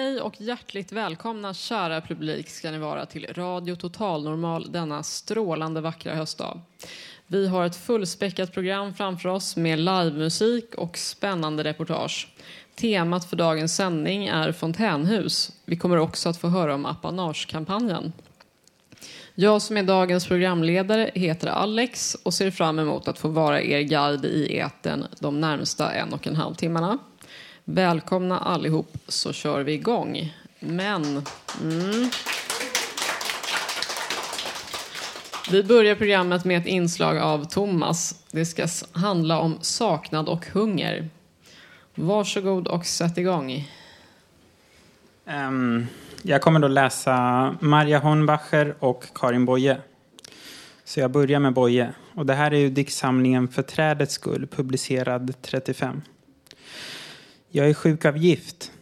Hej och hjärtligt välkomna kära publik ska ni vara till Radio Total Normal denna strålande vackra höstdag. Vi har ett fullspäckat program framför oss med livemusik och spännande reportage. Temat för dagens sändning är fontänhus. Vi kommer också att få höra om apanage-kampanjen. Jag som är dagens programledare heter Alex och ser fram emot att få vara er guide i eten de närmsta en och en halv timmarna. Välkomna allihop så kör vi igång. Men... Mm. Vi börjar programmet med ett inslag av Thomas. Det ska handla om saknad och hunger. Varsågod och sätt igång. Um, jag kommer då läsa Maria Hornbacher och Karin Boye. Så jag börjar med Boye. Och det här är ju diktsamlingen För trädets skull, publicerad 35. Jag är sjuk av gift.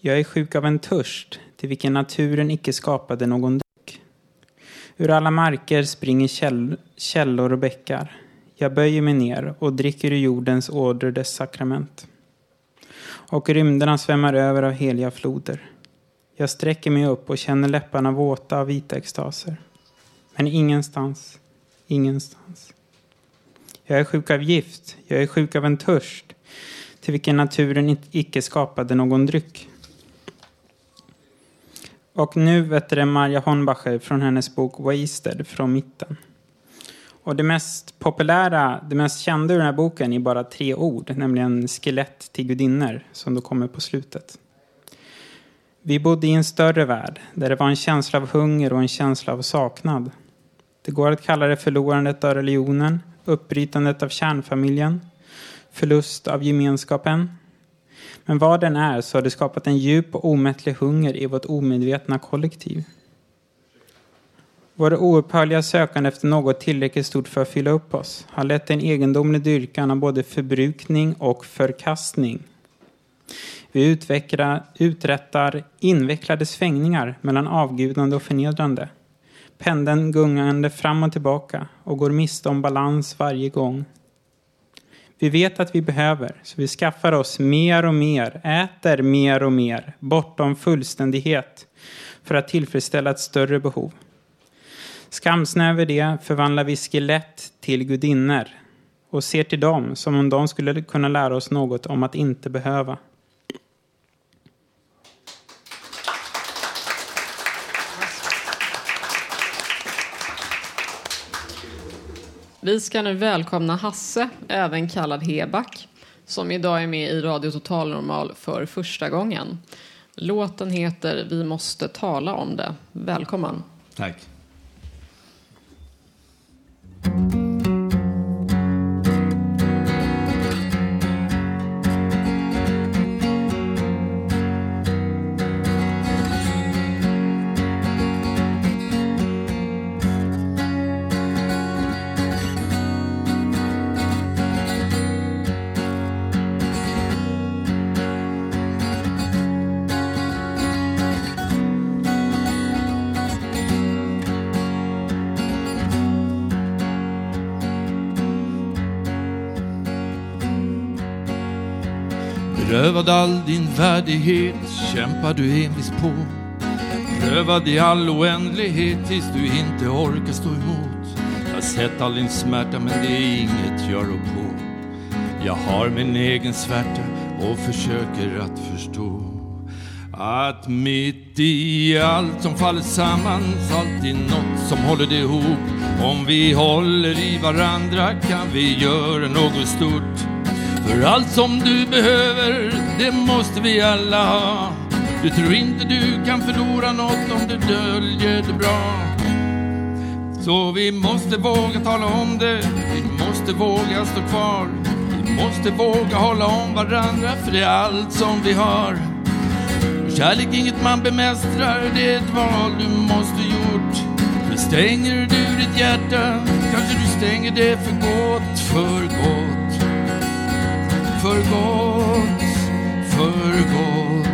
Jag är sjuk av en törst till vilken naturen icke skapade någon dryck. Ur alla marker springer käll källor och bäckar. Jag böjer mig ner och dricker ur jordens åder dess sakrament. Och rymderna svämmar över av heliga floder. Jag sträcker mig upp och känner läpparna våta av vita extaser. Men ingenstans, ingenstans. Jag är sjuk av gift, jag är sjuk av en törst till vilken naturen icke skapade någon dryck. Och nu vet det Maria Hornbacher från hennes bok Wasted från mitten. Och det mest populära, det mest kända ur den här boken är bara tre ord, nämligen skelett till gudinnor, som då kommer på slutet. Vi bodde i en större värld, där det var en känsla av hunger och en känsla av saknad. Det går att kalla det förlorandet av religionen, uppbrytandet av kärnfamiljen, förlust av gemenskapen. Men vad den är så har det skapat en djup och omättlig hunger i vårt omedvetna kollektiv. Vår oupphörliga sökande efter något tillräckligt stort för att fylla upp oss har lett till en egendomlig dyrkan av både förbrukning och förkastning. Vi utvecklar, uträttar invecklade svängningar mellan avgudande och förnedrande. Pendeln gungande fram och tillbaka och går miste om balans varje gång. Vi vet att vi behöver, så vi skaffar oss mer och mer, äter mer och mer, bortom fullständighet, för att tillfredsställa ett större behov. Skamsna över det förvandlar vi skelett till gudinnor och ser till dem som om de skulle kunna lära oss något om att inte behöva. Vi ska nu välkomna Hasse, även kallad Heback, som idag är med i Radio Total Normal för första gången. Låten heter Vi måste tala om det. Välkommen. Tack. Berövad all din värdighet kämpar du envist på. Prövad i all oändlighet tills du inte orkar stå emot. Jag har sett all din smärta men det är inget jag rår på. Jag har min egen svärta och försöker att förstå. Att mitt i allt som faller samman alltid något som håller det ihop. Om vi håller i varandra kan vi göra något stort. För allt som du behöver, det måste vi alla ha. Du tror inte du kan förlora något om du döljer det bra. Så vi måste våga tala om det, vi måste våga stå kvar. Vi måste våga hålla om varandra för det är allt som vi har. Och kärlek är inget man bemästrar, det är ett val du måste gjort. Men stänger du ditt hjärta kanske du stänger det för gott, för gott. För gott, för gott.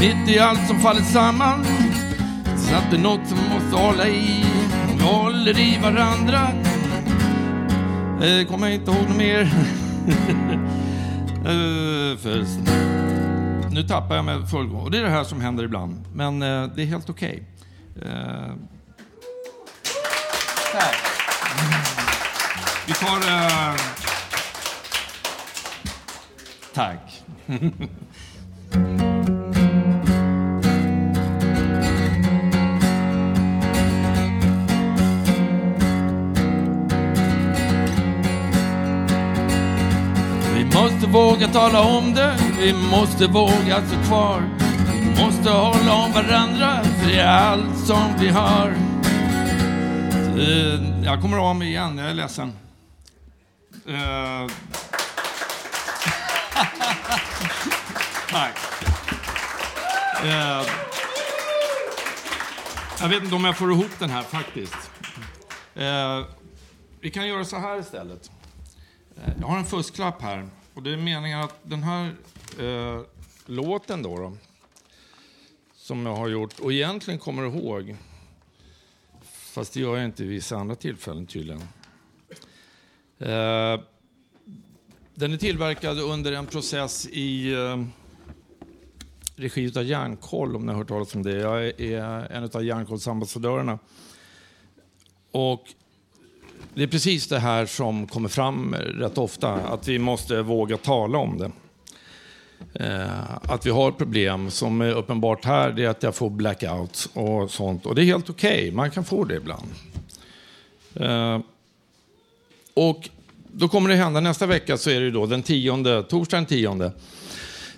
Mitt i allt som faller samman satt det något som måste hålla i. Vi håller i varandra. Eh, kommer jag inte ihåg något mer. Eh, för... Nu tappar jag mig fullgång. Och det är det här som händer ibland. Men eh, det är helt okej. Okay. Eh... Vi tar... Eh... Tack. våga tala om det, vi måste våga stå kvar. Vi måste hålla om varandra, för det är allt som vi har. Uh, jag kommer av mig igen, jag är ledsen. Uh... Tack. Uh... Jag vet inte om jag får ihop den här faktiskt. Eh. vi kan göra så här istället. Eh, jag har en fusklapp här. Och det är meningen att den här eh, låten då, då, som jag har gjort och egentligen kommer ihåg, fast det gör jag inte vid vissa andra tillfällen tydligen. Eh, den är tillverkad under en process i eh, regi av Järnkoll, om ni har hört talas om det. Jag är en av Järnkolls ambassadörerna. Och det är precis det här som kommer fram rätt ofta, att vi måste våga tala om det. Eh, att vi har problem som är uppenbart här, det är att jag får blackout och sånt. Och det är helt okej, okay. man kan få det ibland. Eh, och då kommer det hända, nästa vecka så är det då den tionde, torsdag den tionde.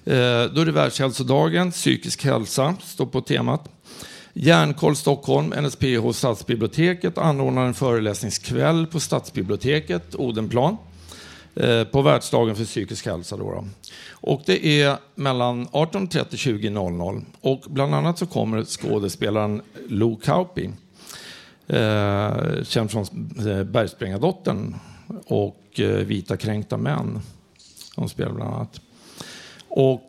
Eh, då är det världshälsodagen, psykisk hälsa står på temat. Järnkoll Stockholm, NSPH Stadsbiblioteket anordnar en föreläsningskväll på Stadsbiblioteket, Odenplan, eh, på världsdagen för psykisk hälsa. Då, Och det är mellan 18.30 och 20.00. Och bland annat så kommer skådespelaren Lou Kauppi, eh, känd från eh, Bergsprängardottern och Vita kränkta män. Hon spelar bland annat. Och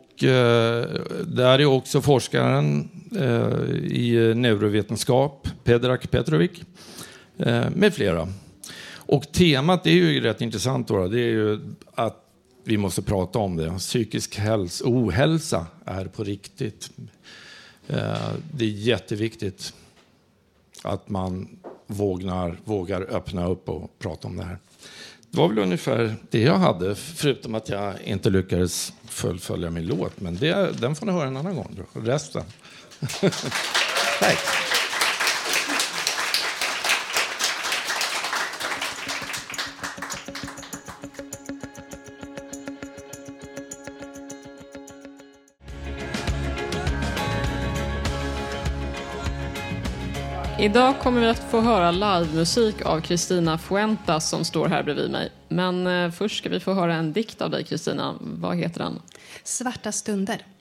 där är också forskaren Eh, i neurovetenskap, Pedrak Petrovic, eh, med flera. Och temat är ju rätt intressant. Då, det är ju att vi måste prata om det. Psykisk hälsa, ohälsa är på riktigt. Eh, det är jätteviktigt att man vågnar, vågar öppna upp och prata om det här. Det var väl ungefär det jag hade, förutom att jag inte lyckades fullfölja min låt. Men det, den får ni höra en annan gång. Resten. Tack. Idag kommer vi att få höra livemusik av Kristina Fuentas som står här bredvid mig. Men eh, först ska vi få höra en dikt av dig, Kristina. Vad heter den? Svarta stunder.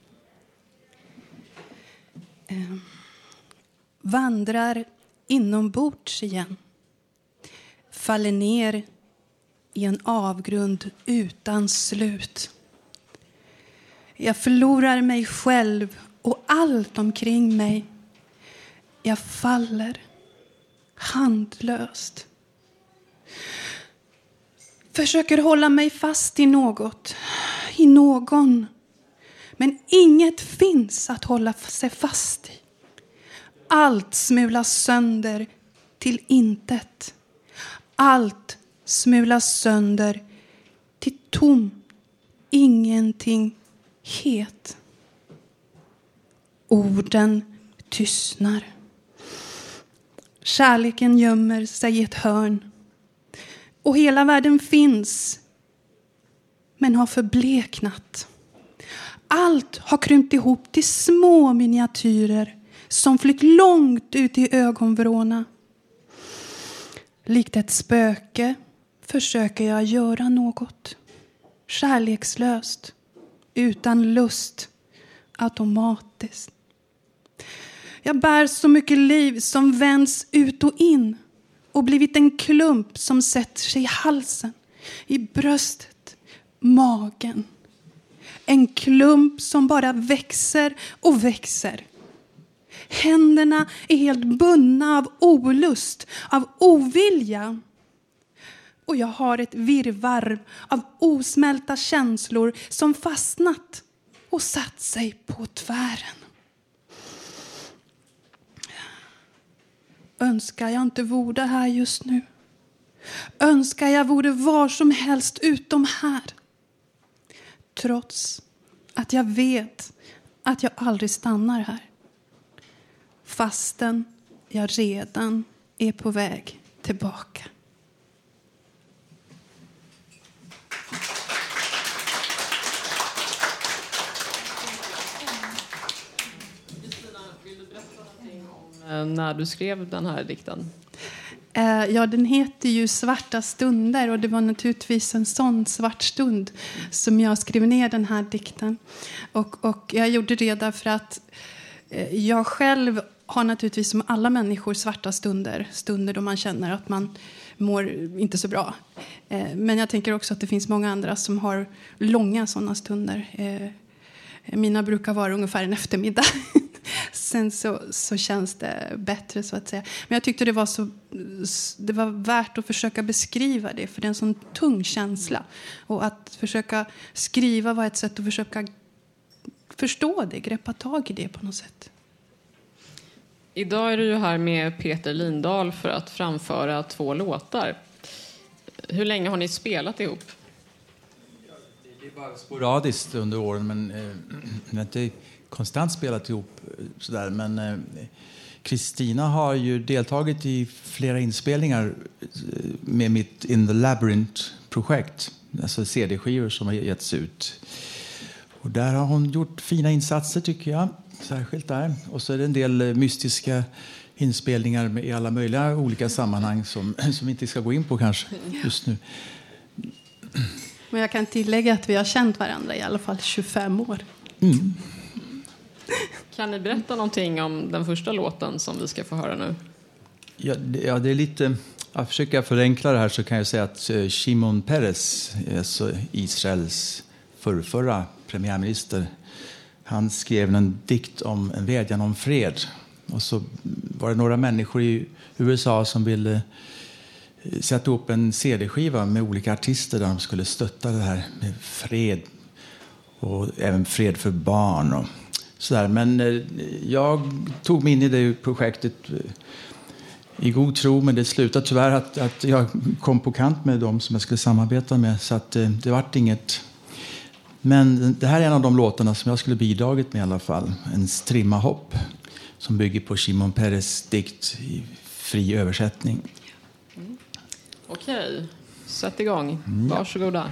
Eh, vandrar inombords igen. Faller ner i en avgrund utan slut. Jag förlorar mig själv och allt omkring mig jag faller handlöst. Försöker hålla mig fast i något, i någon. Men inget finns att hålla sig fast i. Allt smulas sönder till intet. Allt smulas sönder till tom ingenting het. Orden tystnar. Kärleken gömmer sig i ett hörn. Och hela världen finns men har förbleknat. Allt har krympt ihop till små miniatyrer som flytt långt ut i ögonvråna. Likt ett spöke försöker jag göra något. Kärlekslöst, utan lust, automatiskt. Jag bär så mycket liv som vänds ut och in och blivit en klump som sätter sig i halsen, i bröstet, magen. En klump som bara växer och växer. Händerna är helt bundna av olust, av ovilja. Och jag har ett virrvarr av osmälta känslor som fastnat och satt sig på tvären. Önskar jag inte vore här just nu. Önskar jag vore var som helst utom här. Trots att jag vet att jag aldrig stannar här. Fastän jag redan är på väg tillbaka. Eh, när du skrev den här dikten? Eh, ja, den heter ju Svarta stunder och det var naturligtvis en sån svart stund som jag skrev ner den här dikten. Och, och jag gjorde det därför att eh, jag själv har naturligtvis som alla människor svarta stunder. Stunder då man känner att man mår inte så bra. Eh, men jag tänker också att det finns många andra som har långa sådana stunder. Mina brukar vara ungefär en eftermiddag. Sen så, så känns det bättre så att säga. Men jag tyckte det var, så, det var värt att försöka beskriva det för det är en sån tung känsla. Och att försöka skriva var ett sätt att försöka förstå det, greppa tag i det på något sätt. Idag är du ju här med Peter Lindahl för att framföra två låtar. Hur länge har ni spelat ihop? Bara sporadiskt under åren, men eh, vi har inte konstant spelat ihop eh, sådär. Men eh, Kristina har ju deltagit i flera inspelningar eh, med mitt In the Labyrinth-projekt. Alltså CD-skivor som har getts ut. Och där har hon gjort fina insatser tycker jag. Särskilt där. Och så är det en del eh, mystiska inspelningar i alla möjliga olika sammanhang som, som vi inte ska gå in på kanske just nu. Men jag kan tillägga att vi har känt varandra i alla fall 25 år. Kan ni berätta någonting om den första låten som vi ska få höra nu? Ja, det, ja, det är lite... Jag försöker förenkla det här så kan jag säga att eh, Shimon Peres, alltså Israels förrförra premiärminister, han skrev en dikt om en vädjan om fred. Och så var det några människor i USA som ville satte sätta upp en CD-skiva med olika artister där de skulle stötta det här med fred och även fred för barn. Och sådär. Men eh, jag tog mig in i det projektet eh, i god tro, men det slutade tyvärr att, att jag kom på kant med dem som jag skulle samarbeta med. Så att eh, det vart inget. Men det här är en av de låtarna som jag skulle bidragit med i alla fall. En strimma hopp som bygger på Shimon Peres dikt i fri översättning. Okej, sätt igång. Varsågoda.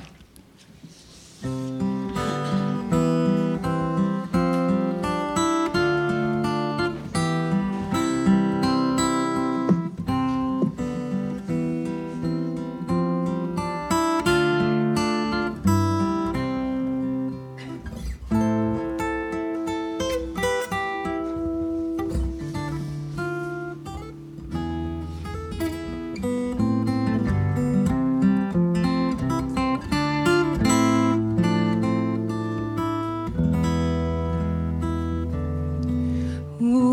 Ooh.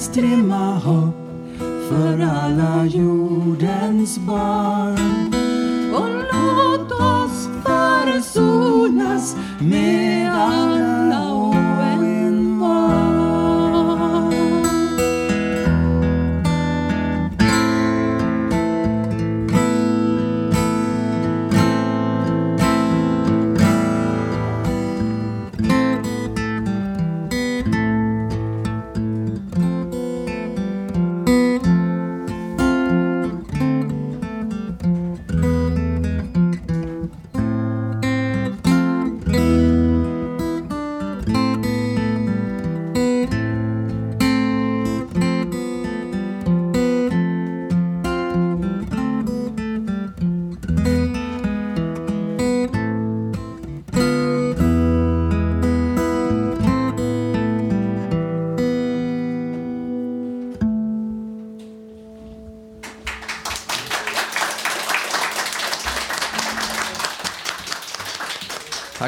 En strimma hopp för alla jordens barn. Och låt oss försonas med alla år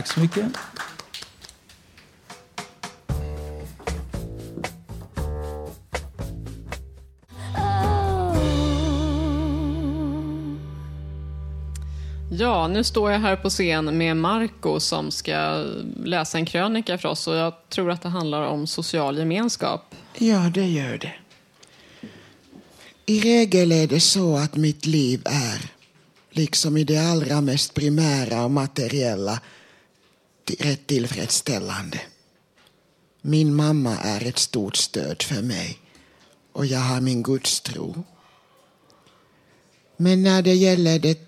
Tack så mycket. Ja, nu står jag här på scen med Marco som ska läsa en krönika för oss och jag tror att det handlar om social gemenskap. Ja, det gör det. I regel är det så att mitt liv är, liksom i det allra mest primära och materiella, rätt tillfredsställande. Min mamma är ett stort stöd för mig och jag har min gudstro. Men när det gäller det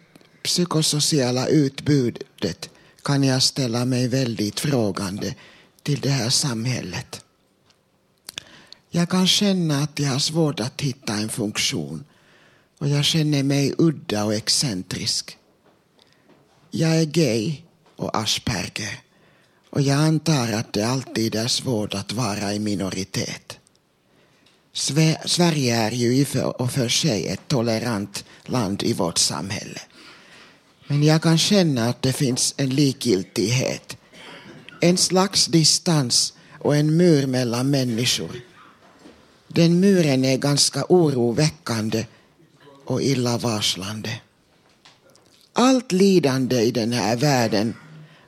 psykosociala utbudet kan jag ställa mig väldigt frågande till det här samhället. Jag kan känna att jag har svårt att hitta en funktion och jag känner mig udda och excentrisk. Jag är gay och Asperger och jag antar att det alltid är svårt att vara i minoritet. Sverige är ju i och för sig ett tolerant land i vårt samhälle. Men jag kan känna att det finns en likgiltighet. En slags distans och en mur mellan människor. Den muren är ganska oroväckande och illavarslande. Allt lidande i den här världen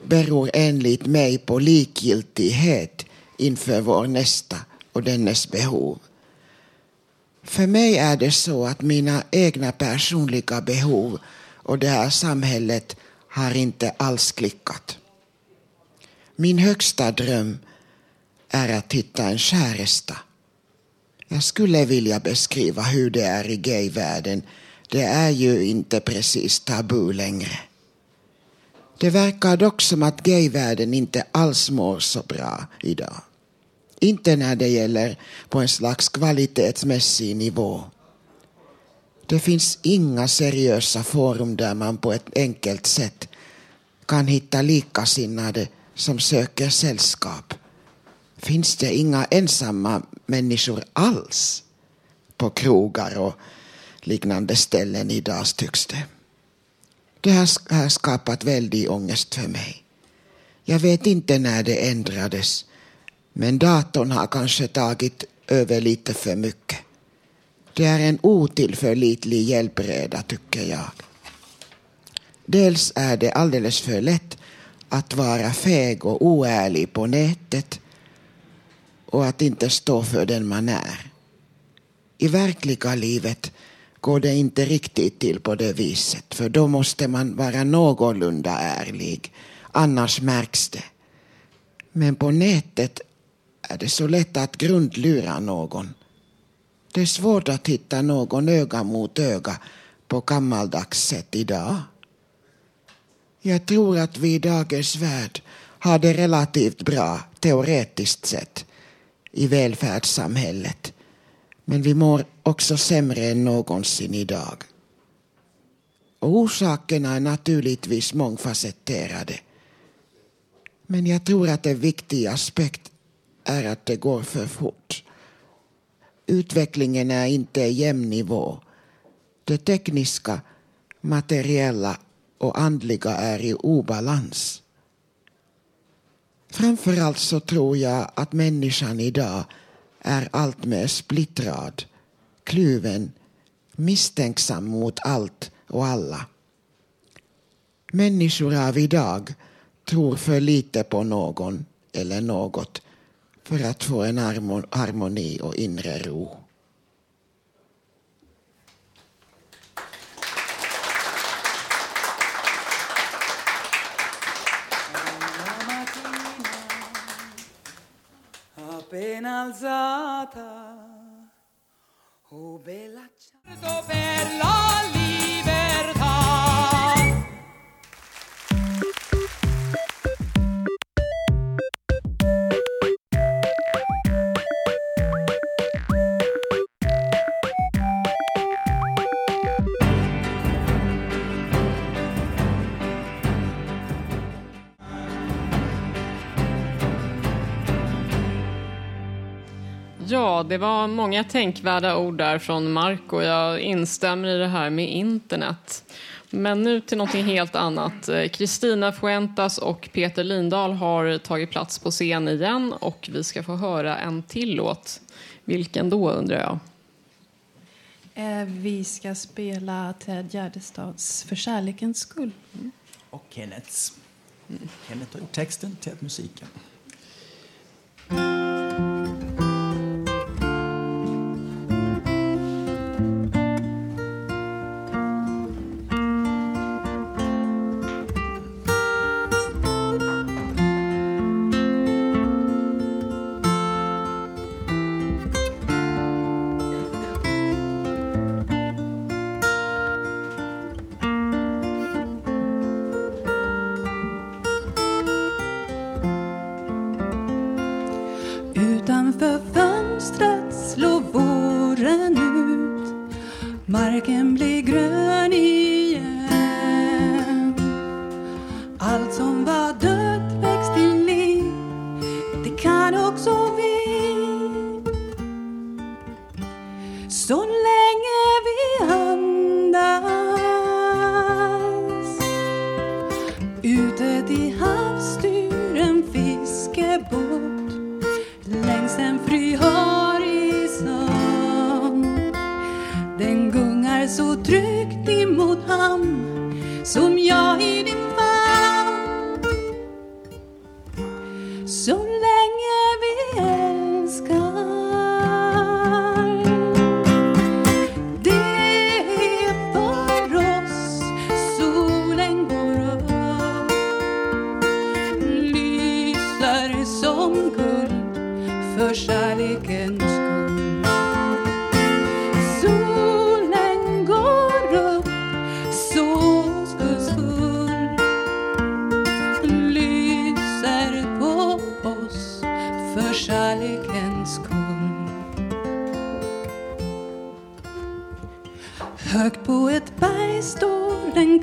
beror enligt mig på likgiltighet inför vår nästa och dennes behov. För mig är det så att mina egna personliga behov och det här samhället har inte alls klickat. Min högsta dröm är att hitta en käresta. Jag skulle vilja beskriva hur det är i gayvärlden. Det är ju inte precis tabu längre. Det verkar dock som att gayvärlden inte alls mår så bra idag. Inte när det gäller på en slags kvalitetsmässig nivå. Det finns inga seriösa forum där man på ett enkelt sätt kan hitta likasinnade som söker sällskap. Finns det inga ensamma människor alls? på krogar och liknande ställen idag tycks det. Det har, har skapat väldig ångest för mig. Jag vet inte när det ändrades men datorn har kanske tagit över lite för mycket. Det är en otillförlitlig hjälpreda tycker jag. Dels är det alldeles för lätt att vara feg och oärlig på nätet och att inte stå för den man är. I verkliga livet går det inte riktigt till på det viset för då måste man vara någorlunda ärlig annars märks det. Men på nätet är det så lätt att grundlura någon. Det är svårt att hitta någon öga mot öga på gammaldags sätt idag. Jag tror att vi i dagens värld har det relativt bra teoretiskt sett i välfärdssamhället. Men vi mår också sämre än någonsin idag. Och orsakerna är naturligtvis mångfacetterade. Men jag tror att en viktig aspekt är att det går för fort. Utvecklingen är inte i jämn nivå. Det tekniska, materiella och andliga är i obalans. Framförallt så tror jag att människan idag är alltmer splittrad, kluven, misstänksam mot allt och alla. Människor av idag tror för lite på någon eller något för att få en harmoni och inre ro. Appena alzata, oh bella ciao. Per la Ja, det var många tänkvärda ord där från Marco. Jag instämmer i det här med internet. Men nu till någonting helt annat. Kristina Fuentas och Peter Lindahl har tagit plats på scen igen och vi ska få höra en till låt. Vilken då undrar jag? Eh, Vi ska spela Ted Gärdestads För kärlekens skull. Och Kenneths. Kenneth har gjort texten, Ted musiken.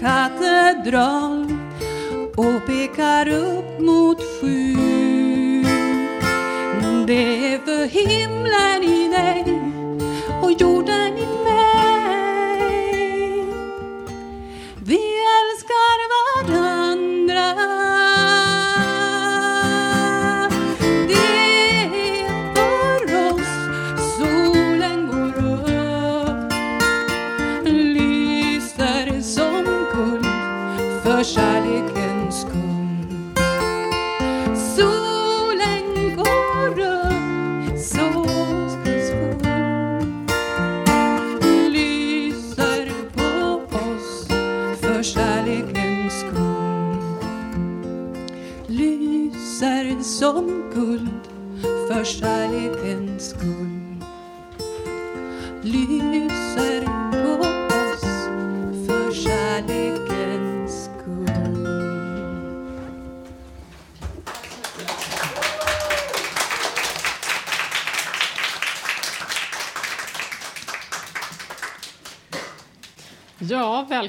Katedral och pekar upp mot sju Det är för himlen i dig och jorden i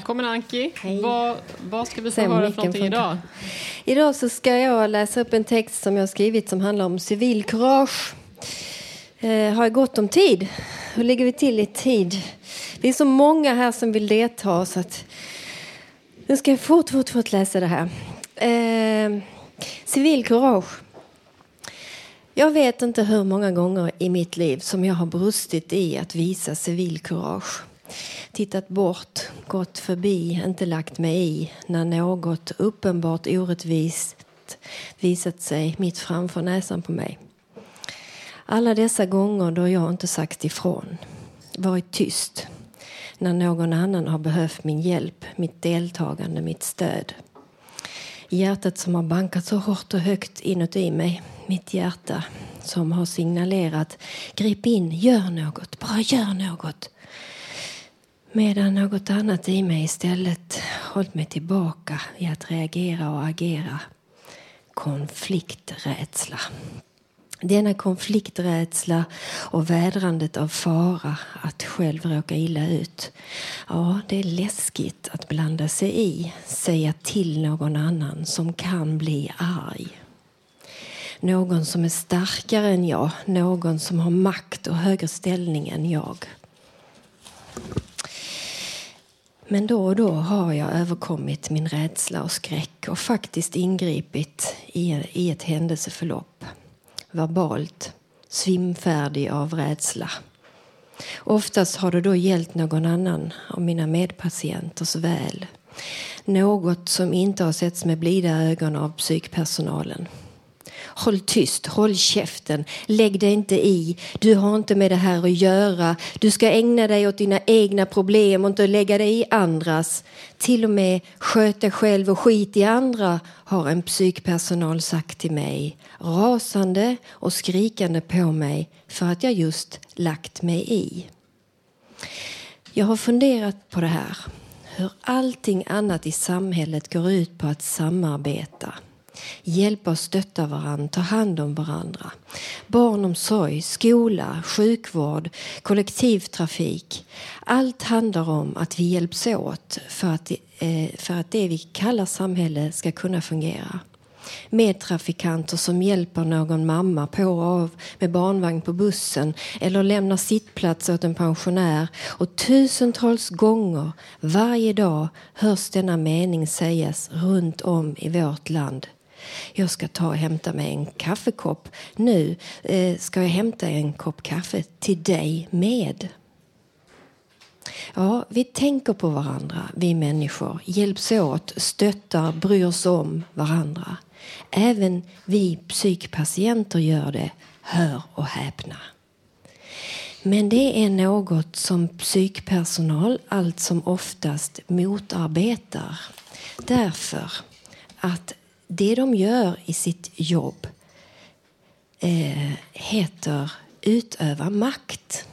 välkommen Anki. Vad, vad ska vi få höra för någonting idag? Idag så ska jag läsa upp en text som jag skrivit som handlar om civilkurage. Eh, har jag gott om tid? Hur ligger vi till i tid? Vi är så många här som vill delta så att nu ska jag fort, fort, fort läsa det här. Eh, civilkurage. Jag vet inte hur många gånger i mitt liv som jag har brustit i att visa civilkurage. Tittat bort, gått förbi, inte lagt mig i när något uppenbart orättvist visat sig mitt framför näsan på mig. Alla dessa gånger då jag inte sagt ifrån, varit tyst när någon annan har behövt min hjälp, mitt deltagande, mitt stöd. Hjärtat som har bankat så hårt och högt inuti mig. Mitt hjärta som har signalerat grip in, gör något, bara gör något. Medan något annat i mig istället hållit mig tillbaka i att reagera och agera. Konflikträdsla. Denna konflikträdsla och vädrandet av fara att själv råka illa ut. Ja, det är läskigt att blanda sig i, säga till någon annan som kan bli arg. Någon som är starkare än jag, någon som har makt och högre ställning än jag. Men då och då har jag överkommit min rädsla och skräck och faktiskt ingripit i, i ett händelseförlopp. Verbalt, svimfärdig av rädsla. Oftast har det då gällt någon annan av mina medpatienters väl. Något som inte har setts med blida ögon av psykpersonalen. Håll tyst, håll käften, lägg dig inte i. Du har inte med det här att göra. Du ska ägna dig åt dina egna problem och inte lägga dig i andras. Till och med sköt dig själv och skit i andra, har en psykpersonal sagt till mig. Rasande och skrikande på mig för att jag just lagt mig i. Jag har funderat på det här. Hur allting annat i samhället går ut på att samarbeta hjälpa och stötta varandra, ta hand om varandra. Barnomsorg, skola, sjukvård, kollektivtrafik. Allt handlar om att vi hjälps åt för att, eh, för att det vi kallar samhälle ska kunna fungera. Medtrafikanter som hjälper någon mamma på och av med barnvagn på bussen eller lämnar sittplats åt en pensionär. Och tusentals gånger varje dag hörs denna mening sägas runt om i vårt land. Jag ska ta och hämta mig en kaffekopp. Nu eh, ska jag hämta en kopp kaffe till dig med. Ja, vi tänker på varandra, vi människor. Hjälps åt, stöttar, bryr oss om varandra. Även vi psykpatienter gör det. Hör och häpna. Men det är något som psykpersonal allt som oftast motarbetar. Därför att det de gör i sitt jobb eh, heter utöva makt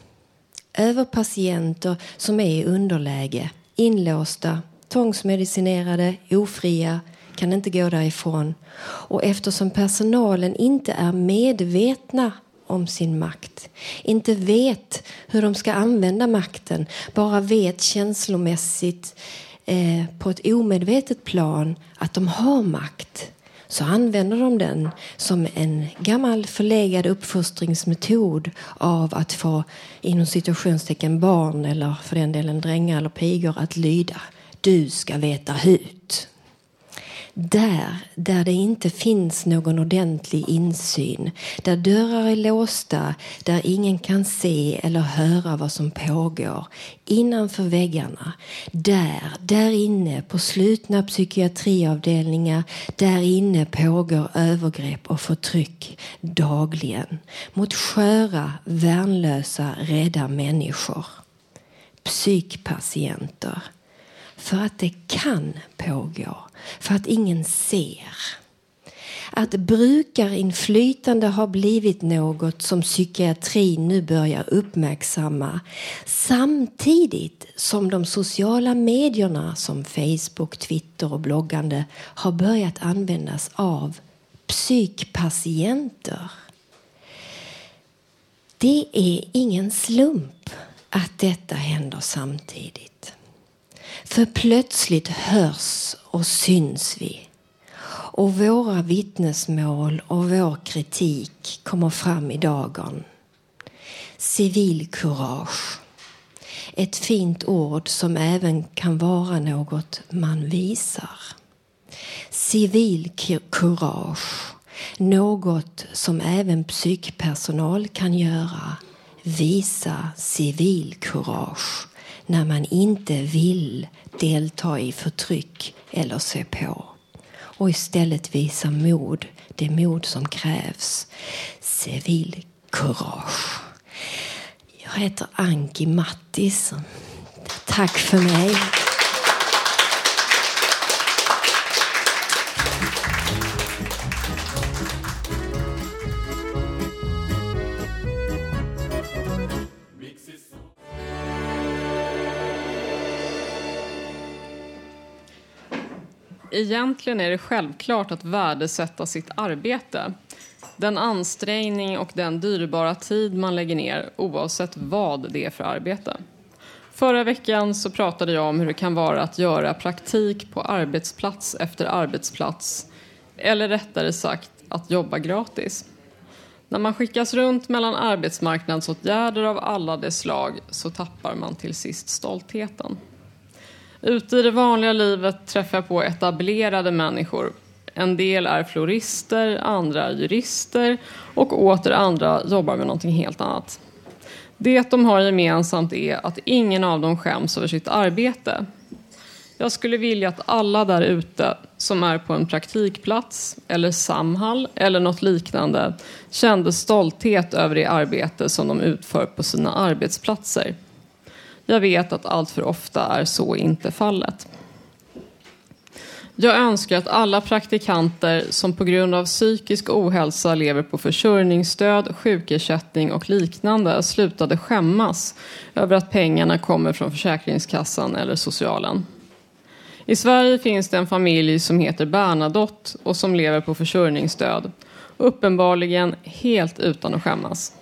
över patienter som är i underläge, inlåsta, tvångsmedicinerade, ofria, kan inte gå därifrån. Och eftersom personalen inte är medvetna om sin makt, inte vet hur de ska använda makten, bara vet känslomässigt eh, på ett omedvetet plan att de har makt så använder de den som en gammal förlegad uppfostringsmetod av att få inom situationstecken barn eller för den delen drängar eller pigor att lyda. Du ska veta hut. Där, där det inte finns någon ordentlig insyn, där dörrar är låsta, där ingen kan se eller höra vad som pågår. Innanför väggarna, där, där inne på slutna psykiatriavdelningar, där inne pågår övergrepp och förtryck dagligen. Mot sköra, värnlösa, rädda människor. Psykpatienter. För att det kan pågå för att ingen ser. Att brukarinflytande har blivit något som psykiatrin nu börjar uppmärksamma samtidigt som de sociala medierna som Facebook, Twitter och bloggande har börjat användas av psykpatienter. Det är ingen slump att detta händer samtidigt. För plötsligt hörs och syns vi. Och våra vittnesmål och vår kritik kommer fram i dagen. Civilkurage. Ett fint ord som även kan vara något man visar. Civilkurage. Något som även psykpersonal kan göra. Visa civilkurage när man inte vill delta i förtryck eller se på och istället visa mod, det mod som krävs. Civilkurage. Jag heter Anki Mattis. Tack för mig. Egentligen är det självklart att värdesätta sitt arbete. Den ansträngning och den dyrbara tid man lägger ner oavsett vad det är för arbete. Förra veckan så pratade jag om hur det kan vara att göra praktik på arbetsplats efter arbetsplats. Eller rättare sagt att jobba gratis. När man skickas runt mellan arbetsmarknadsåtgärder av alla de slag så tappar man till sist stoltheten. Ute i det vanliga livet träffar jag på etablerade människor. En del är florister, andra är jurister och åter andra jobbar med någonting helt annat. Det de har gemensamt är att ingen av dem skäms över sitt arbete. Jag skulle vilja att alla där ute som är på en praktikplats eller Samhall eller något liknande kände stolthet över det arbete som de utför på sina arbetsplatser. Jag vet att allt för ofta är så inte fallet. Jag önskar att alla praktikanter som på grund av psykisk ohälsa lever på försörjningsstöd, sjukersättning och liknande slutade skämmas över att pengarna kommer från Försäkringskassan eller socialen. I Sverige finns det en familj som heter Bernadotte och som lever på försörjningsstöd. Uppenbarligen helt utan att skämmas.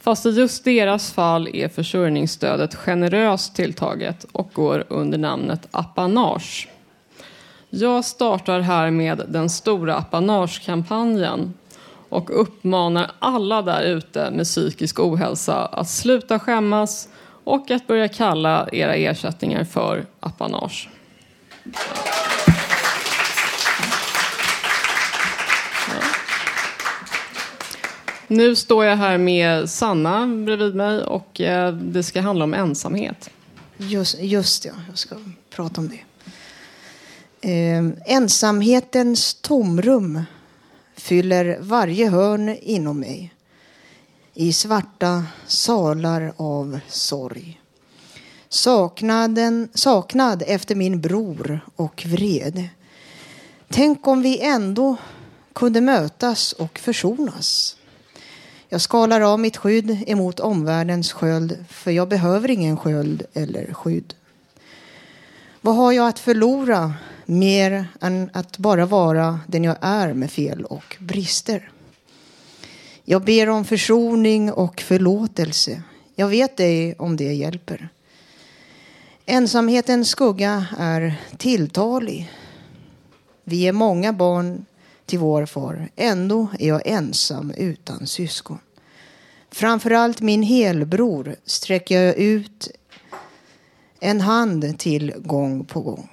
Fast i just deras fall är försörjningsstödet generöst tilltaget och går under namnet apanage. Jag startar här med den stora apanagekampanjen och uppmanar alla där ute med psykisk ohälsa att sluta skämmas och att börja kalla era ersättningar för apanage. Nu står jag här med Sanna bredvid mig och eh, det ska handla om ensamhet. Just, just ja, jag ska prata om det. Eh, ensamhetens tomrum fyller varje hörn inom mig i svarta salar av sorg. Saknaden, saknad efter min bror och vred. Tänk om vi ändå kunde mötas och försonas. Jag skalar av mitt skydd emot omvärldens sköld, för jag behöver ingen sköld eller skydd. Vad har jag att förlora mer än att bara vara den jag är med fel och brister? Jag ber om försoning och förlåtelse. Jag vet ej om det hjälper. Ensamhetens skugga är tilltalig. Vi är många barn till vår far. Ändå är jag ensam utan syskon. Framförallt min helbror sträcker jag ut en hand till gång på gång.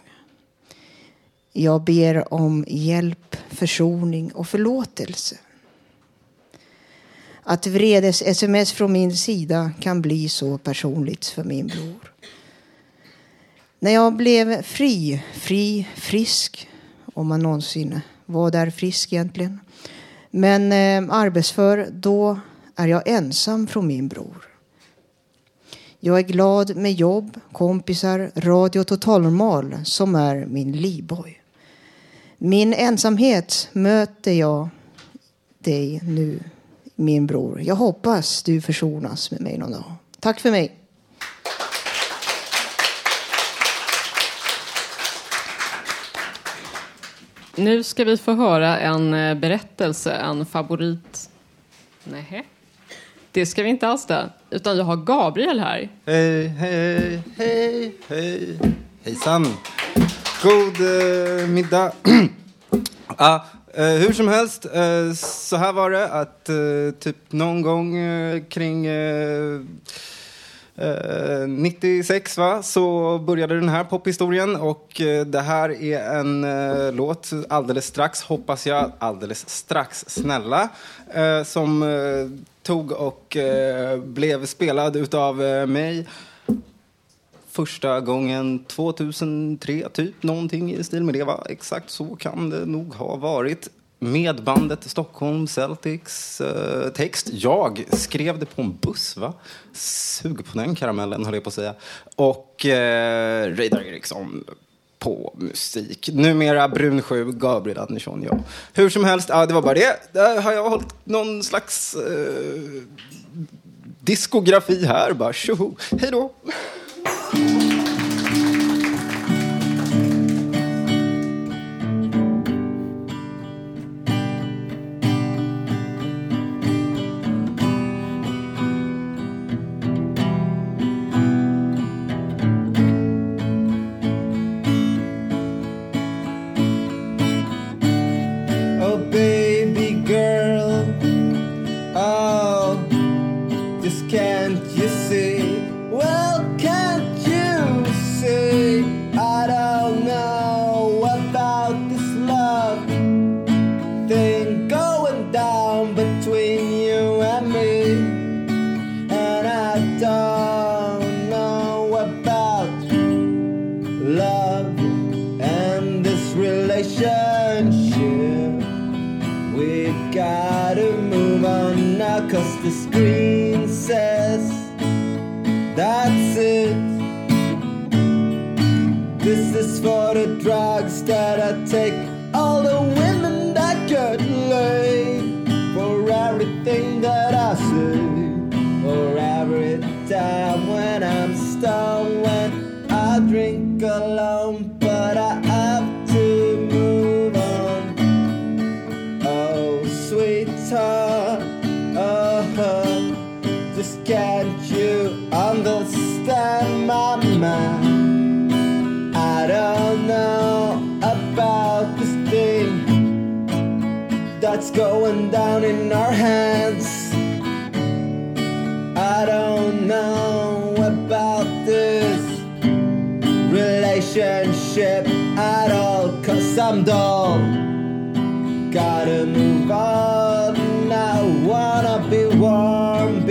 Jag ber om hjälp, försoning och förlåtelse. Att vredes-sms från min sida kan bli så personligt för min bror. När jag blev fri, fri, frisk, om man någonsin vad är frisk egentligen, men eh, arbetsför, då är jag ensam från min bror. Jag är glad med jobb, kompisar, radio totalnormal som är min livboj. Min ensamhet möter jag dig nu, min bror. Jag hoppas du försonas med mig någon dag. Tack för mig. Nu ska vi få höra en eh, berättelse, en favorit. Nej. Det ska vi inte alls det. Utan jag har Gabriel här. Hej, hej, hej, hej. Hejsan. God eh, middag. ah, eh, hur som helst, eh, så här var det att eh, typ någon gång eh, kring eh, eh, 96 va, så började den här pophistorien och eh, det här är en eh, låt alldeles strax, hoppas jag, alldeles strax, snälla, eh, som eh, tog och eh, blev spelad utav eh, mig första gången 2003, typ någonting i stil med det. Va? Exakt så kan det nog ha varit. Med bandet Stockholm Celtics eh, text. Jag skrev det på en buss, va? Sug på den karamellen, höll jag på att säga. Och eh, Reidar Eriksson på musik. Numera Brun 7, Gabriel Andersson, ja. Hur som helst, ja, det var bara det. Där har jag hållit någon slags eh, diskografi här. Bara tjoho. Hej då!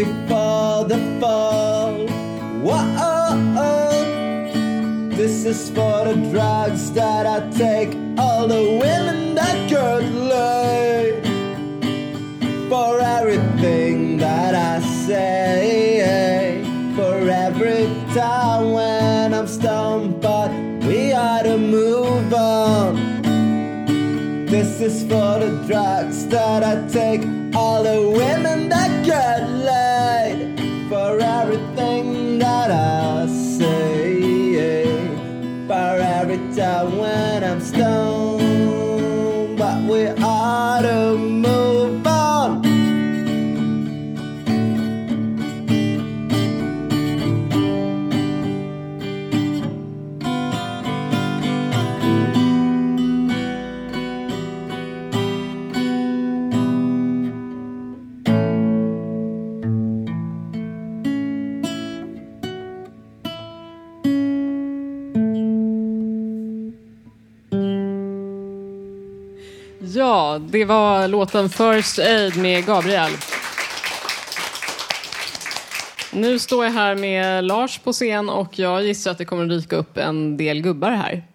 Before the fall. Whoa, this is for the drugs that I take. All the women that get laid. For everything that I say. For every time when I'm stoned, but we gotta move on. This is for the drugs that I take. All the women det var låten First Aid med Gabriel. Nu står jag här med Lars på scen och jag gissar att det kommer att dyka upp en del gubbar här.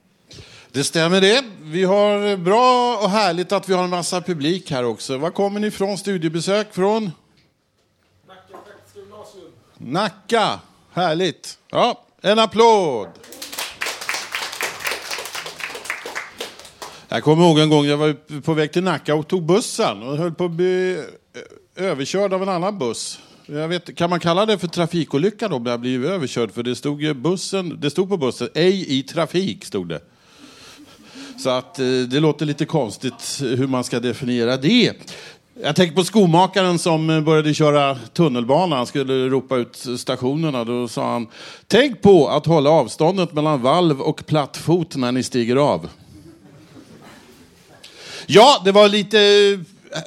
Det stämmer det. Vi har bra och härligt att vi har en massa publik här också. Var kommer ni ifrån? Studiebesök från? Nacka. Härligt. Ja, en applåd. Jag kommer ihåg en gång jag var på väg till Nacka och tog bussen och höll på att bli eh, överkörd av en annan buss. Jag vet, kan man kalla det för trafikolycka då, när jag blev överkörd? För det stod, ju bussen, det stod på bussen, ej i trafik, stod det. Så att eh, det låter lite konstigt hur man ska definiera det. Jag tänker på skomakaren som eh, började köra tunnelbana. Han skulle ropa ut stationerna. Då sa han, tänk på att hålla avståndet mellan valv och plattfot när ni stiger av. Ja, det var lite eh,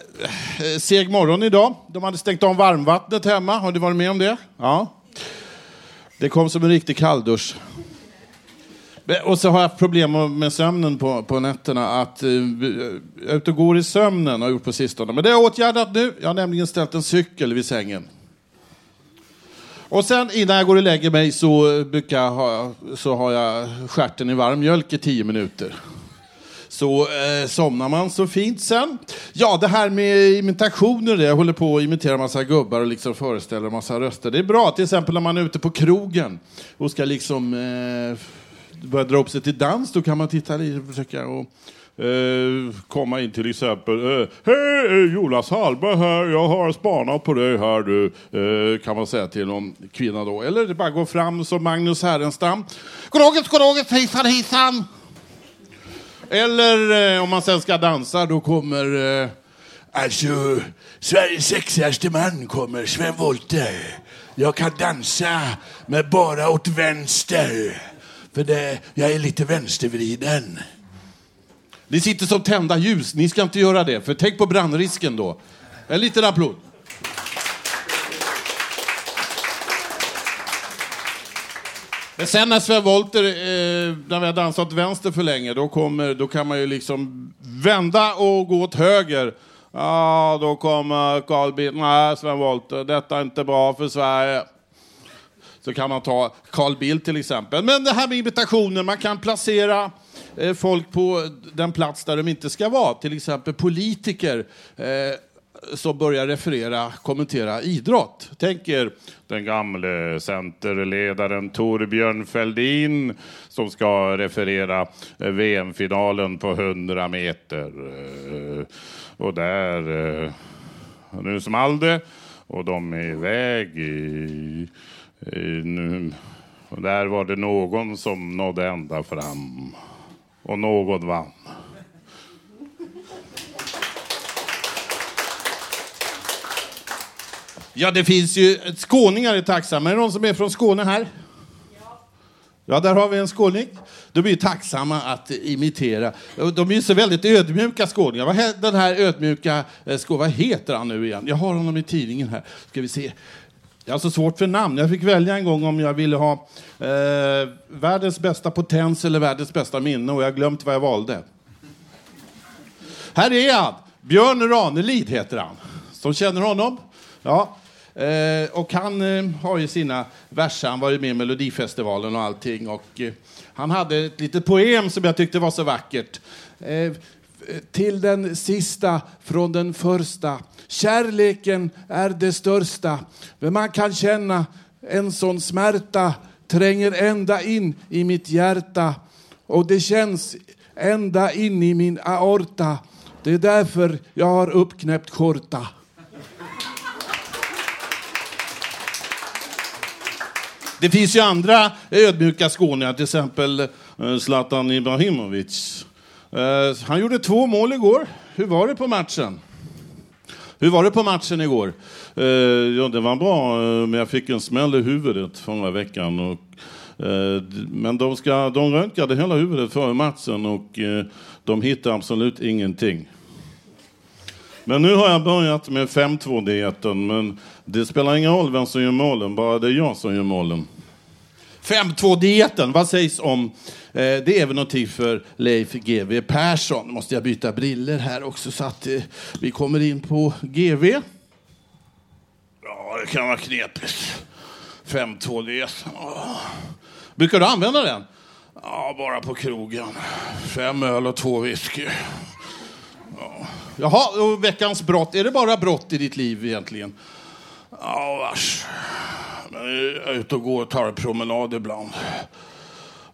eh, seg morgon idag. De hade stängt av varmvattnet hemma. Har du varit med om det? Ja. Det kom som en riktig kalldusch. Och så har jag haft problem med sömnen på, på nätterna. Att, eh, uh, jag eh, och går i sömnen har jag gjort på sistone. Men det har jag åtgärdat nu. Jag har nämligen ställt en cykel vid sängen. Och sen innan jag går och lägger mig så, brukar jag ha, så har jag skärten i varm mjölk i tio minuter. Så eh, somnar man så fint sen. Ja, det här med imitationer, jag håller på att imitera massa gubbar och liksom föreställer massa röster. Det är bra, till exempel när man är ute på krogen och ska liksom eh, börja dra upp sig till dans, då kan man titta lite och försöka och, eh, komma in till exempel. Eh, Hej, Jonas Hallberg här, jag har spanat på dig här du, eh, kan man säga till någon kvinna då. Eller det bara gå fram som Magnus Härenstam. Goddagens, goddagens, hejsan, hejsan! Eller eh, om man sen ska dansa, då kommer... Eh, Alltså, Sveriges sexigaste man kommer, Sven Wollter. Jag kan dansa men bara åt vänster. För det, jag är lite vänstervriden. Ni sitter som tända ljus, ni ska inte göra det. För tänk på brandrisken då. En liten applåd. Sen när Sven Wollter, eh, när vi har dansat vänster för länge, då, kommer, då kan man ju liksom vända och gå åt höger. Ja, då kommer Carl Bildt. Nej, Sven Wollter, detta är inte bra för Sverige. Så kan man ta Carl Bildt till exempel. Men det här med imitationer, man kan placera eh, folk på den plats där de inte ska vara. Till exempel politiker. Eh, som börjar referera, kommentera idrott. Tänk er den gamle centerledaren Torbjörn Fälldin som ska referera eh, VM-finalen på 100 meter. Eh, och där, eh, nu small det och de är iväg i, i nu, och där var det någon som nådde ända fram och någon vann. Ja, det finns ju skåningar är tacksamma. Är det någon som är från Skåne här? Ja, där har vi en skåning. De är ju tacksamma att imitera. De är ju så väldigt ödmjuka skåningar. Vad he- Den här ödmjuka eh, skå, vad heter han nu igen? Jag har honom i tidningen här. Ska vi se. Jag har så svårt för namn. Jag fick välja en gång om jag ville ha eh, världens bästa potens eller världens bästa minne och jag har glömt vad jag valde. Här är han! Björn Ranelid heter han. Som känner honom? Ja. Eh, och han eh, har ju sina verser, han var ju med i Melodifestivalen och allting. Och, eh, han hade ett litet poem som jag tyckte var så vackert. Eh, till den sista från den första. Kärleken är det största. Men man kan känna en sån smärta tränger ända in i mitt hjärta. Och det känns ända in i min aorta. Det är därför jag har uppknäppt skjorta. Det finns ju andra ödmjuka skåningar, till exempel eh, Zlatan Ibrahimovic. Eh, han gjorde två mål igår. Hur var det på matchen? Hur var det på matchen igår? Eh, Ja, det var bra, eh, men jag fick en smäll i huvudet förra veckan. Och, eh, men de, ska, de röntgade hela huvudet före matchen och eh, de hittade absolut ingenting. Men nu har jag börjat med 5-2-dieten, men det spelar ingen roll vem som gör målen, bara det är jag som gör målen. 5.2-dieten, vad sägs om? Eh, det är väl någonting för Leif GW Persson. Nu måste jag byta briller här också så att eh, vi kommer in på GV. Ja, det kan vara knepigt. 5.2-diet. Oh. Brukar du använda den? Ja, bara på krogen. Fem öl och två whisky. Ja. Jaha, och veckans brott. Är det bara brott i ditt liv egentligen? Ja, vars. Men jag är ute och går och tar en promenad ibland.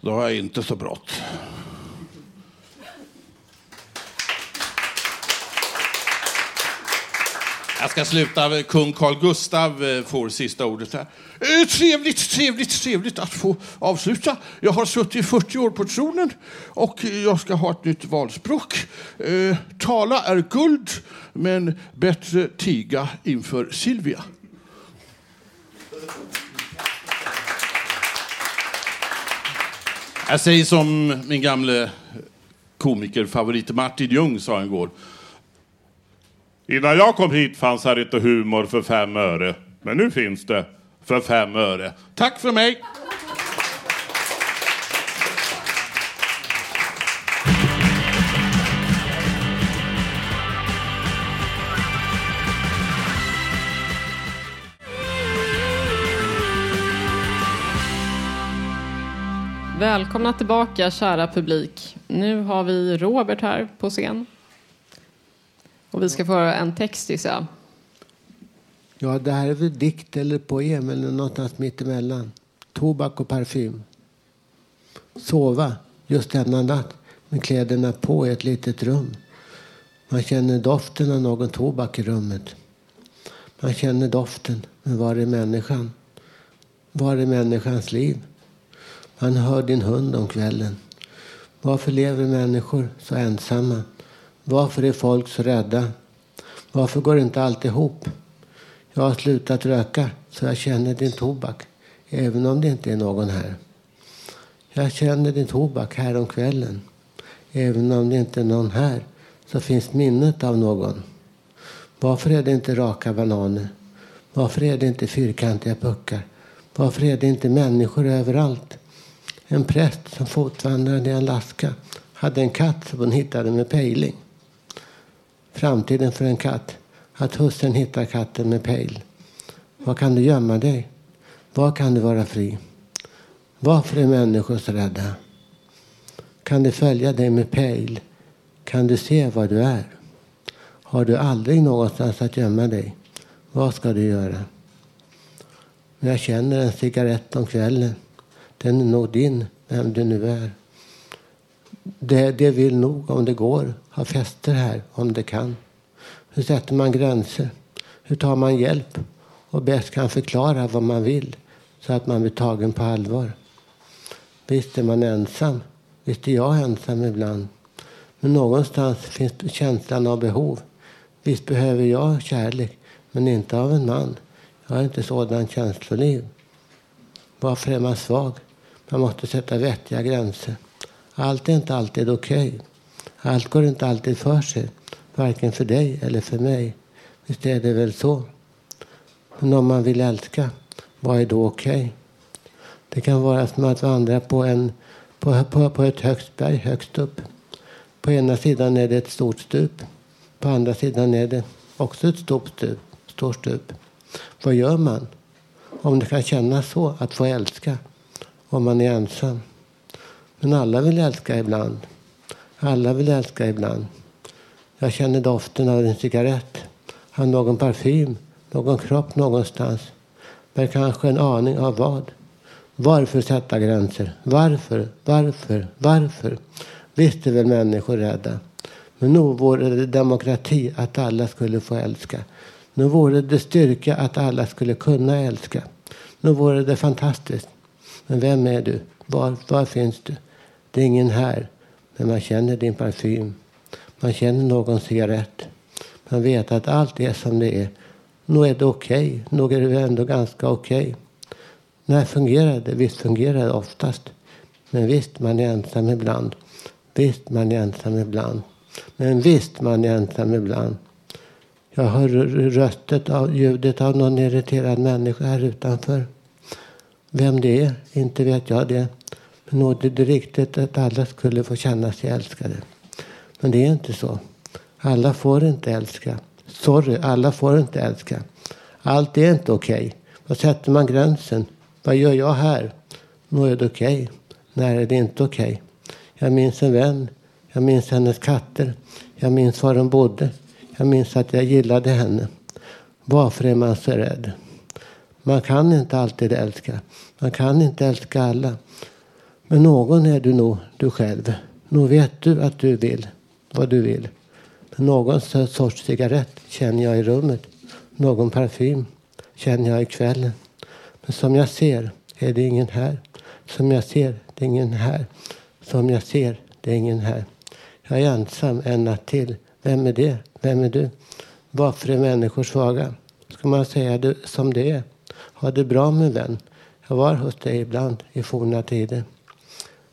Då har jag inte så brått. Jag ska sluta. Kung Carl Gustav eh, får sista ordet här. Eh, trevligt, trevligt, trevligt att få avsluta. Jag har suttit 40 år på tronen och jag ska ha ett nytt valspråk. Eh, tala är guld, men bättre tiga inför Silvia. Jag säger som min gamle komikerfavorit Martin Ljung sa en gång. Innan jag kom hit fanns här inte humor för fem öre. Men nu finns det för fem öre. Tack för mig! Välkomna tillbaka kära publik. Nu har vi Robert här på scen. Och vi ska få höra en text gissar jag. Ja, det här är väl dikt eller poem eller någonstans mittemellan. Tobak och parfym. Sova just denna natt med kläderna på i ett litet rum. Man känner doften av någon tobak i rummet. Man känner doften, men var är människan? Var är människans liv? Man hör din hund om kvällen. Varför lever människor så ensamma? Varför är folk så rädda? Varför går inte allt ihop? Jag har slutat röka så jag känner din tobak, även om det inte är någon här. Jag känner din tobak här om kvällen. Även om det inte är någon här så finns minnet av någon. Varför är det inte raka bananer? Varför är det inte fyrkantiga puckar? Varför är det inte människor överallt? En präst som fotvandrade i Alaska hade en katt som hon hittade med pejling. Framtiden för en katt. Att hustrun hittar katten med pejl. Var kan du gömma dig? Var kan du vara fri? Varför är människor så rädda? Kan du följa dig med pejl? Kan du se var du är? Har du aldrig någonstans att gömma dig? Vad ska du göra? Jag känner en cigarett om kvällen. Den är nog din, vem du nu är. Det, det vill nog, om det går, ha fester här, om det kan. Hur sätter man gränser? Hur tar man hjälp och bäst kan förklara vad man vill så att man blir tagen på allvar? Visst är man ensam. Visst är jag ensam ibland. Men någonstans finns känslan av behov. Visst behöver jag kärlek, men inte av en man. Jag har inte sådan känsloliv. Varför är man svag? Man måste sätta vettiga gränser. Allt är inte alltid okej. Okay. Allt går inte alltid för sig. Varken för dig eller för mig. Visst är det väl så? Men om man vill älska, vad är då okej? Okay? Det kan vara som att vandra på, en, på, på, på ett högt berg högst upp. På ena sidan är det ett stort stup. På andra sidan är det också ett stort stup. Stort stup. Vad gör man om det kan kännas så att få älska om man är ensam? Men alla vill älska ibland. Alla vill älska ibland. Jag känner doften av en cigarett, av någon parfym, någon kropp någonstans. Men kanske en aning av vad. Varför sätta gränser? Varför? Varför? Varför? Visst är väl människor rädda. Men nog vore det demokrati att alla skulle få älska. Nu vore det styrka att alla skulle kunna älska. Nu vore det fantastiskt. Men vem är du? Var, var finns du? Det är ingen här. Men man känner din parfym. Man känner någon cigarett. Man vet att allt är som det är. Nog är det okej. Okay. Nog är det ändå ganska okej. Okay. När fungerar det? Visst fungerar det oftast. Men visst, man är ensam ibland. Visst, man är ensam ibland. Men visst, man är ensam ibland. Jag hör röstet av ljudet av någon irriterad människa här utanför. Vem det är, inte vet jag det. Men nog är det riktigt att alla skulle få känna sig älskade. Men det är inte så. Alla får inte älska. Sorry, alla får inte älska. Allt är inte okej. Okay. Var sätter man gränsen? Vad gör jag här? Nog är det okej. Okay. När är det inte okej? Okay? Jag minns en vän. Jag minns hennes katter. Jag minns var de bodde. Jag minns att jag gillade henne. Varför är man så rädd? Man kan inte alltid älska. Man kan inte älska alla. Men någon är du nog du själv. Nog vet du att du vill vad du vill. Men någon sorts cigarett känner jag i rummet. Någon parfym känner jag i kvällen. Men som jag ser är det ingen här. Som jag ser, det är ingen här. Som jag ser, det är ingen här. Jag är ensam en natt till. Vem är det? Vem är du? Varför är människor svaga? Ska man säga det som det är? Ha det bra min vän. Jag var hos dig ibland i forna tider.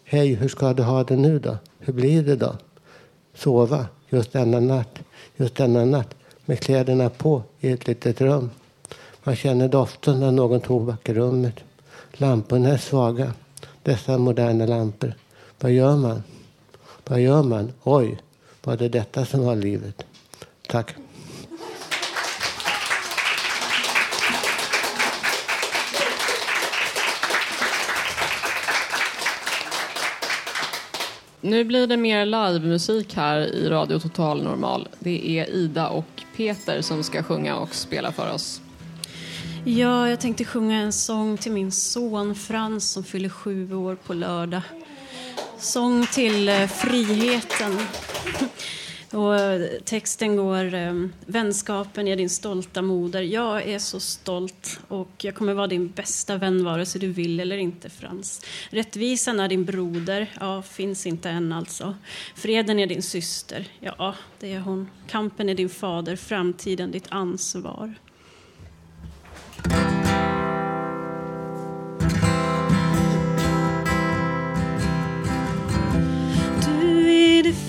Hej, hur ska du ha det nu då? Hur blir det då? Sova just denna natt, just denna natt med kläderna på i ett litet rum. Man känner doften av någon tobak i rummet. Lamporna är svaga, dessa moderna lampor. Vad gör man? Vad gör man? Oj, var det detta som var livet? Tack. Nu blir det mer livemusik här i Radio Total Normal. Det är Ida och Peter som ska sjunga och spela för oss. Ja, jag tänkte sjunga en sång till min son Frans som fyller sju år på lördag. Sång till eh, friheten. Och eh, texten går ehm, Vänskapen är din stolta moder. Jag är så stolt och jag kommer vara din bästa vän vare sig du vill eller inte, Frans. Rättvisan är din broder. Ja, finns inte än alltså. Freden är din syster. Ja, det är hon. Kampen är din fader. Framtiden ditt ansvar.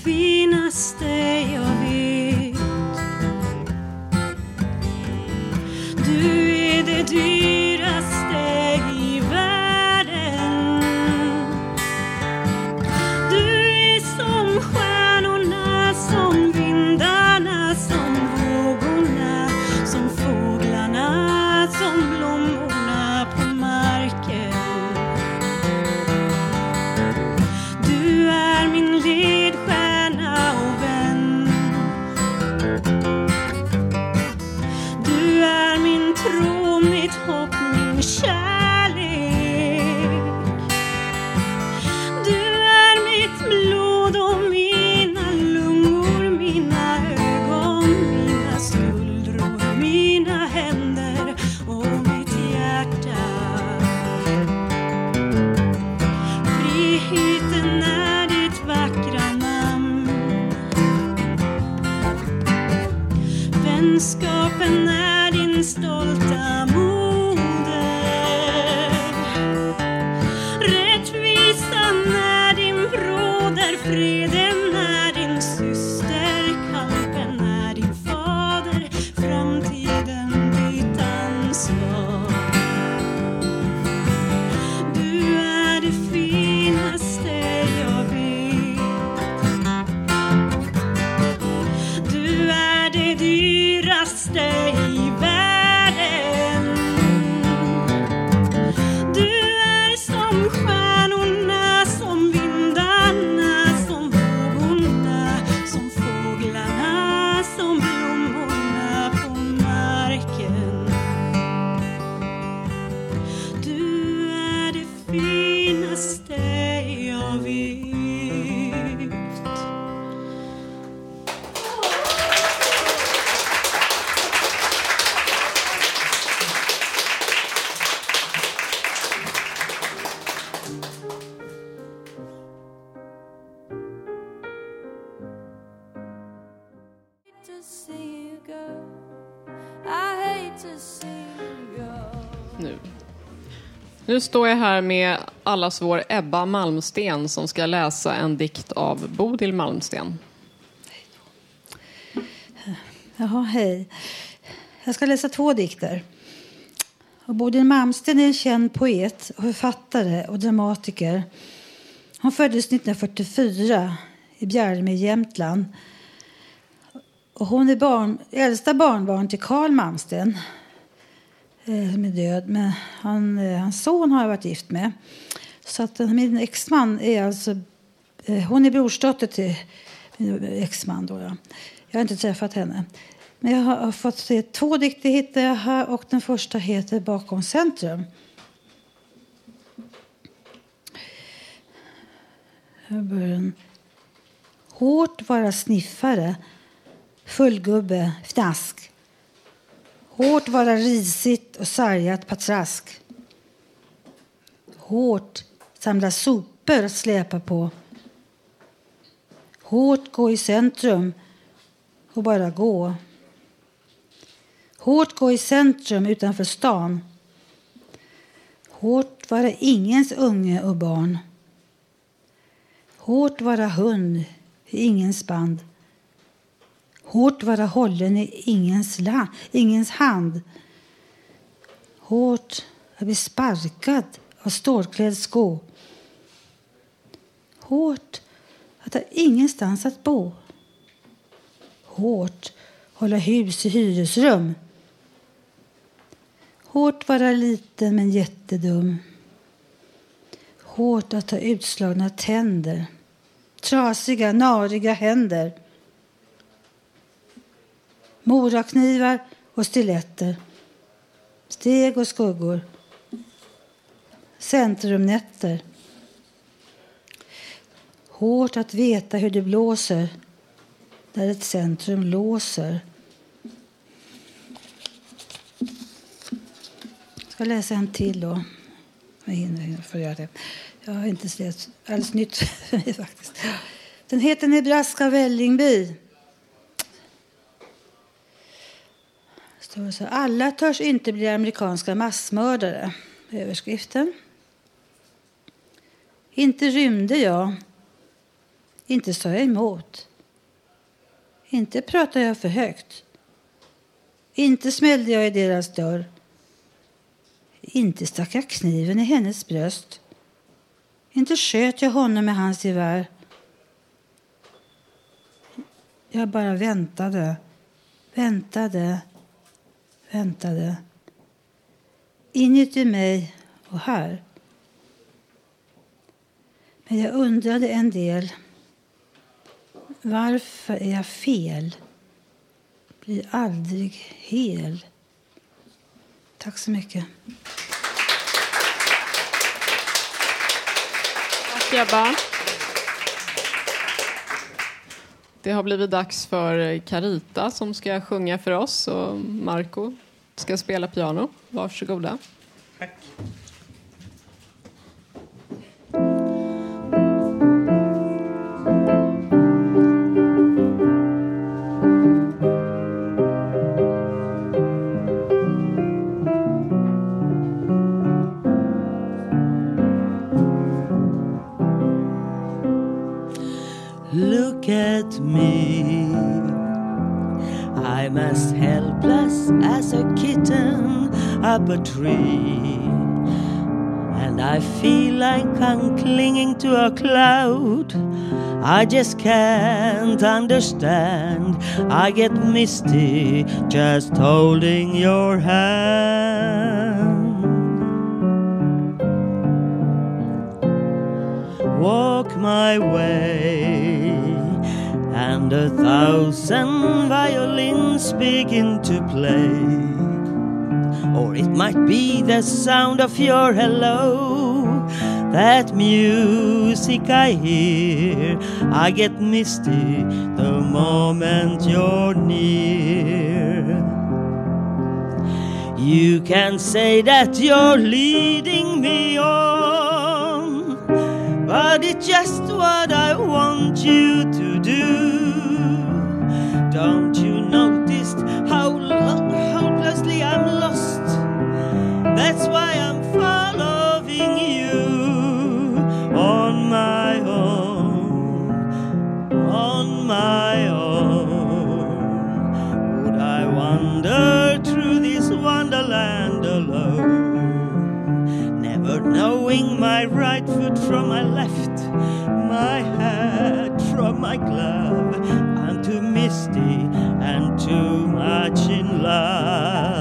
Finaste jag vet. Du är det dyraste Nu står jag här med allas vår Ebba Malmsten som ska läsa en dikt av Bodil Malmsten. Jaha, hej. Jag ska läsa två dikter Och Bodil Malmsten är en känd poet, och författare och dramatiker. Hon föddes 1944 i Bjärme i Jämtland. Och hon är barn, äldsta barnbarn till Carl Malmsten eh, som är död. Men han, eh, hans son har jag varit gift med. Så att min exman är alltså... Eh, hon är brorsdotter till min exman. Då, ja. Jag har inte träffat henne. Men jag har fått se två dikter hittar jag här och den första heter Bakom centrum. Här börjar den. Hårt vara sniffare, fullgubbe, fnask. Hårt vara risigt och sargat patrask. Hårt samla sopor att släpa på. Hårt gå i centrum och bara gå. Hårt gå i centrum utanför stan. Hårt vara ingens unge och barn. Hårt vara hund i ingens band. Hårt vara hållen i ingens, la, ingens hand. Hårt att bli sparkad av stålklädd sko. Hårt att ha ingenstans att bo. Hårt hålla hus i hyresrum. Hårt vara liten men jättedum. Hårt att ha utslagna tänder. Trasiga, nariga händer. Moraknivar och stiletter. Steg och skuggor. Centrumnätter. Hårt att veta hur det blåser där ett centrum låser. Jag ska läsa en till då. Jag hinner för göra det. Jag har inte läst alldeles nytt för mig faktiskt. Den heter Nebraska Vällingby. Så. Alla törs inte bli amerikanska massmördare. Överskriften. Inte rymde jag. Inte sa jag emot. Inte pratade jag för högt. Inte smällde jag i deras dörr. Inte stack jag kniven i hennes bröst. Inte sköt jag honom med hans gevär. Jag bara väntade, väntade, väntade. Inuti mig och här. Men jag undrade en del. Varför är jag fel? Blir aldrig hel. Tack så mycket. Tack Ebba. Det har blivit dags för Carita som ska sjunga för oss och Marco ska spela piano. Varsågoda. Up a tree. And I feel like I'm clinging to a cloud. I just can't understand. I get misty just holding your hand. Walk my way, and a thousand violins begin to play. Or it might be the sound of your hello, that music I hear. I get misty the moment you're near. You can say that you're leading me on, but it's just what I want you to do. Don't you notice how lo- hopelessly I'm lost? That's why I'm following you on my own, on my own. Would I wander through this wonderland alone? Never knowing my right foot from my left, my hat from my glove. I'm too misty and too much in love.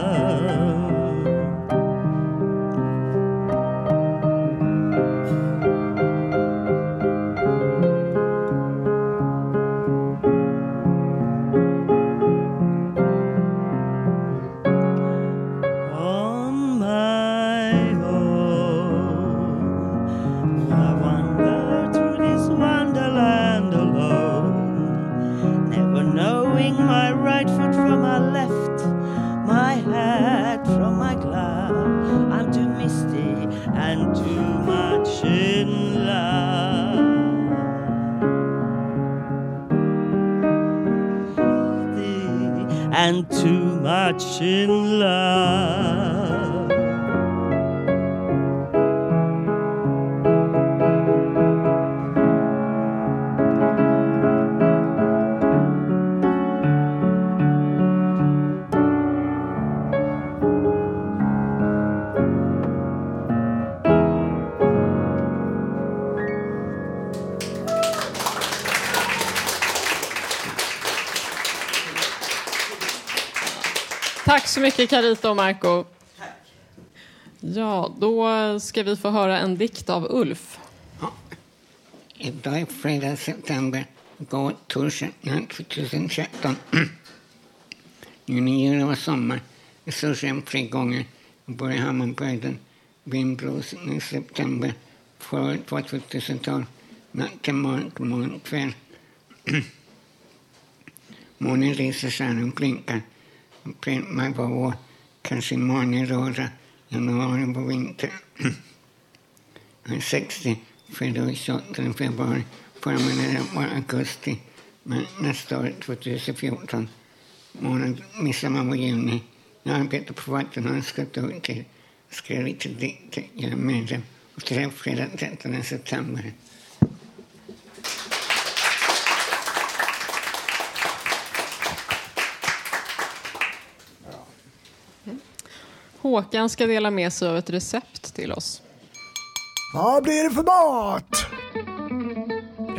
Touching love. Så mycket Carita och Marco. Ja, då ska vi få höra en dikt av Ulf. Idag är fredag september, igår torsdag natt 2013. Nu när jul och sommar, i Storsjön tre gånger, jag bor i Hammarbyhöjden, Vindbros i september, förra 2012, natt till morgon, morgon, kväll. Månen lyser, stjärnan blinkar. Man var vår, kanske i är rosa, januari på vinter. Jag är 60, född 28 februari. Förra var augusti, men nästa år, 2014, månad, midsommar var juni. Jag arbetar på Vattenhögskolan till skrev lite dikter, jag är medlem och träff fredag 13 september. Håkan ska dela med sig av ett recept till oss. Vad blir det för mat?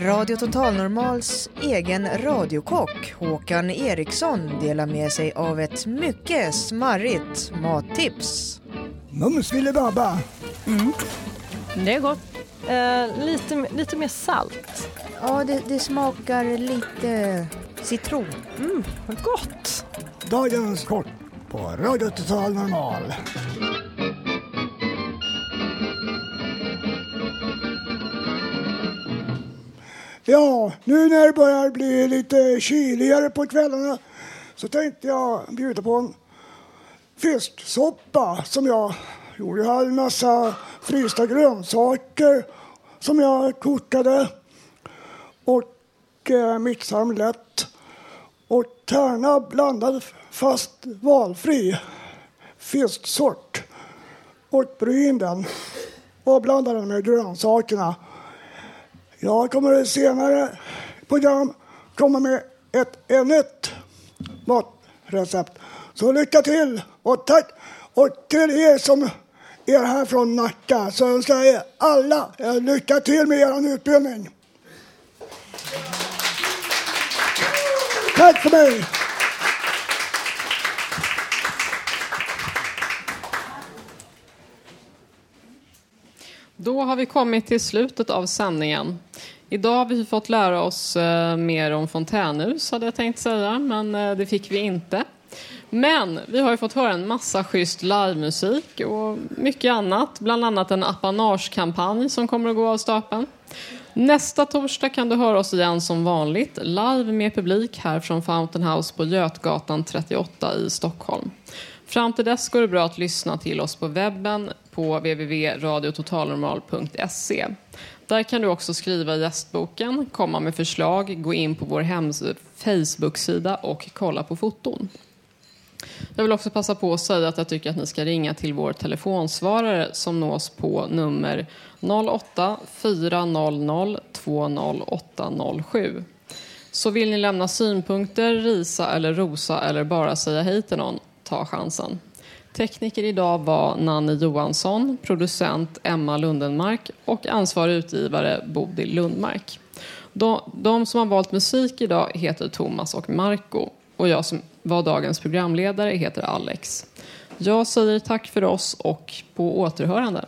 Radio Total Normals egen radiokock Håkan Eriksson delar med sig av ett mycket smarrigt mattips. Mums filibabba. Mm. Det är gott. Eh, lite, lite mer salt. Ja, det, det smakar lite citron. Mm, vad gott. Dagens kort på Radio Total Normal. Ja, nu när det börjar bli lite kyligare på kvällarna så tänkte jag bjuda på en fisksoppa som jag gjorde. Jag hade en massa frysta grönsaker som jag kokade och eh, mixade dem lätt. Och tärna blandade fast valfri fisksort och bryn den och blanda den med grönsakerna. Jag kommer i senare program komma med ett, ett nytt matrecept. Så lycka till och tack! Och till er som är här från Nacka så önskar jag er alla lycka till med er utbildning. Tack för mig! Då har vi kommit till slutet av sändningen. Idag har vi fått lära oss eh, mer om fontänhus, hade jag tänkt säga, men eh, det fick vi inte. Men vi har ju fått höra en massa schysst livemusik och mycket annat, bland annat en apanagekampanj som kommer att gå av stapeln. Nästa torsdag kan du höra oss igen som vanligt, live med publik här från Fountain House på Götgatan 38 i Stockholm. Fram till dess går det bra att lyssna till oss på webben på www.radiototalnormal.se. Där kan du också skriva i gästboken, komma med förslag, gå in på vår hems- Facebook-sida och kolla på foton. Jag vill också passa på att säga att jag tycker att ni ska ringa till vår telefonsvarare som nås på nummer 08 400 20807. Så vill ni lämna synpunkter, risa eller rosa eller bara säga hej till någon, ta chansen. Tekniker idag var Nanne Johansson, producent Emma Lundenmark och ansvarig utgivare Bodil Lundmark. De, de som har valt musik idag heter Thomas och Marco och jag som var dagens programledare heter Alex. Jag säger tack för oss och på återhörande.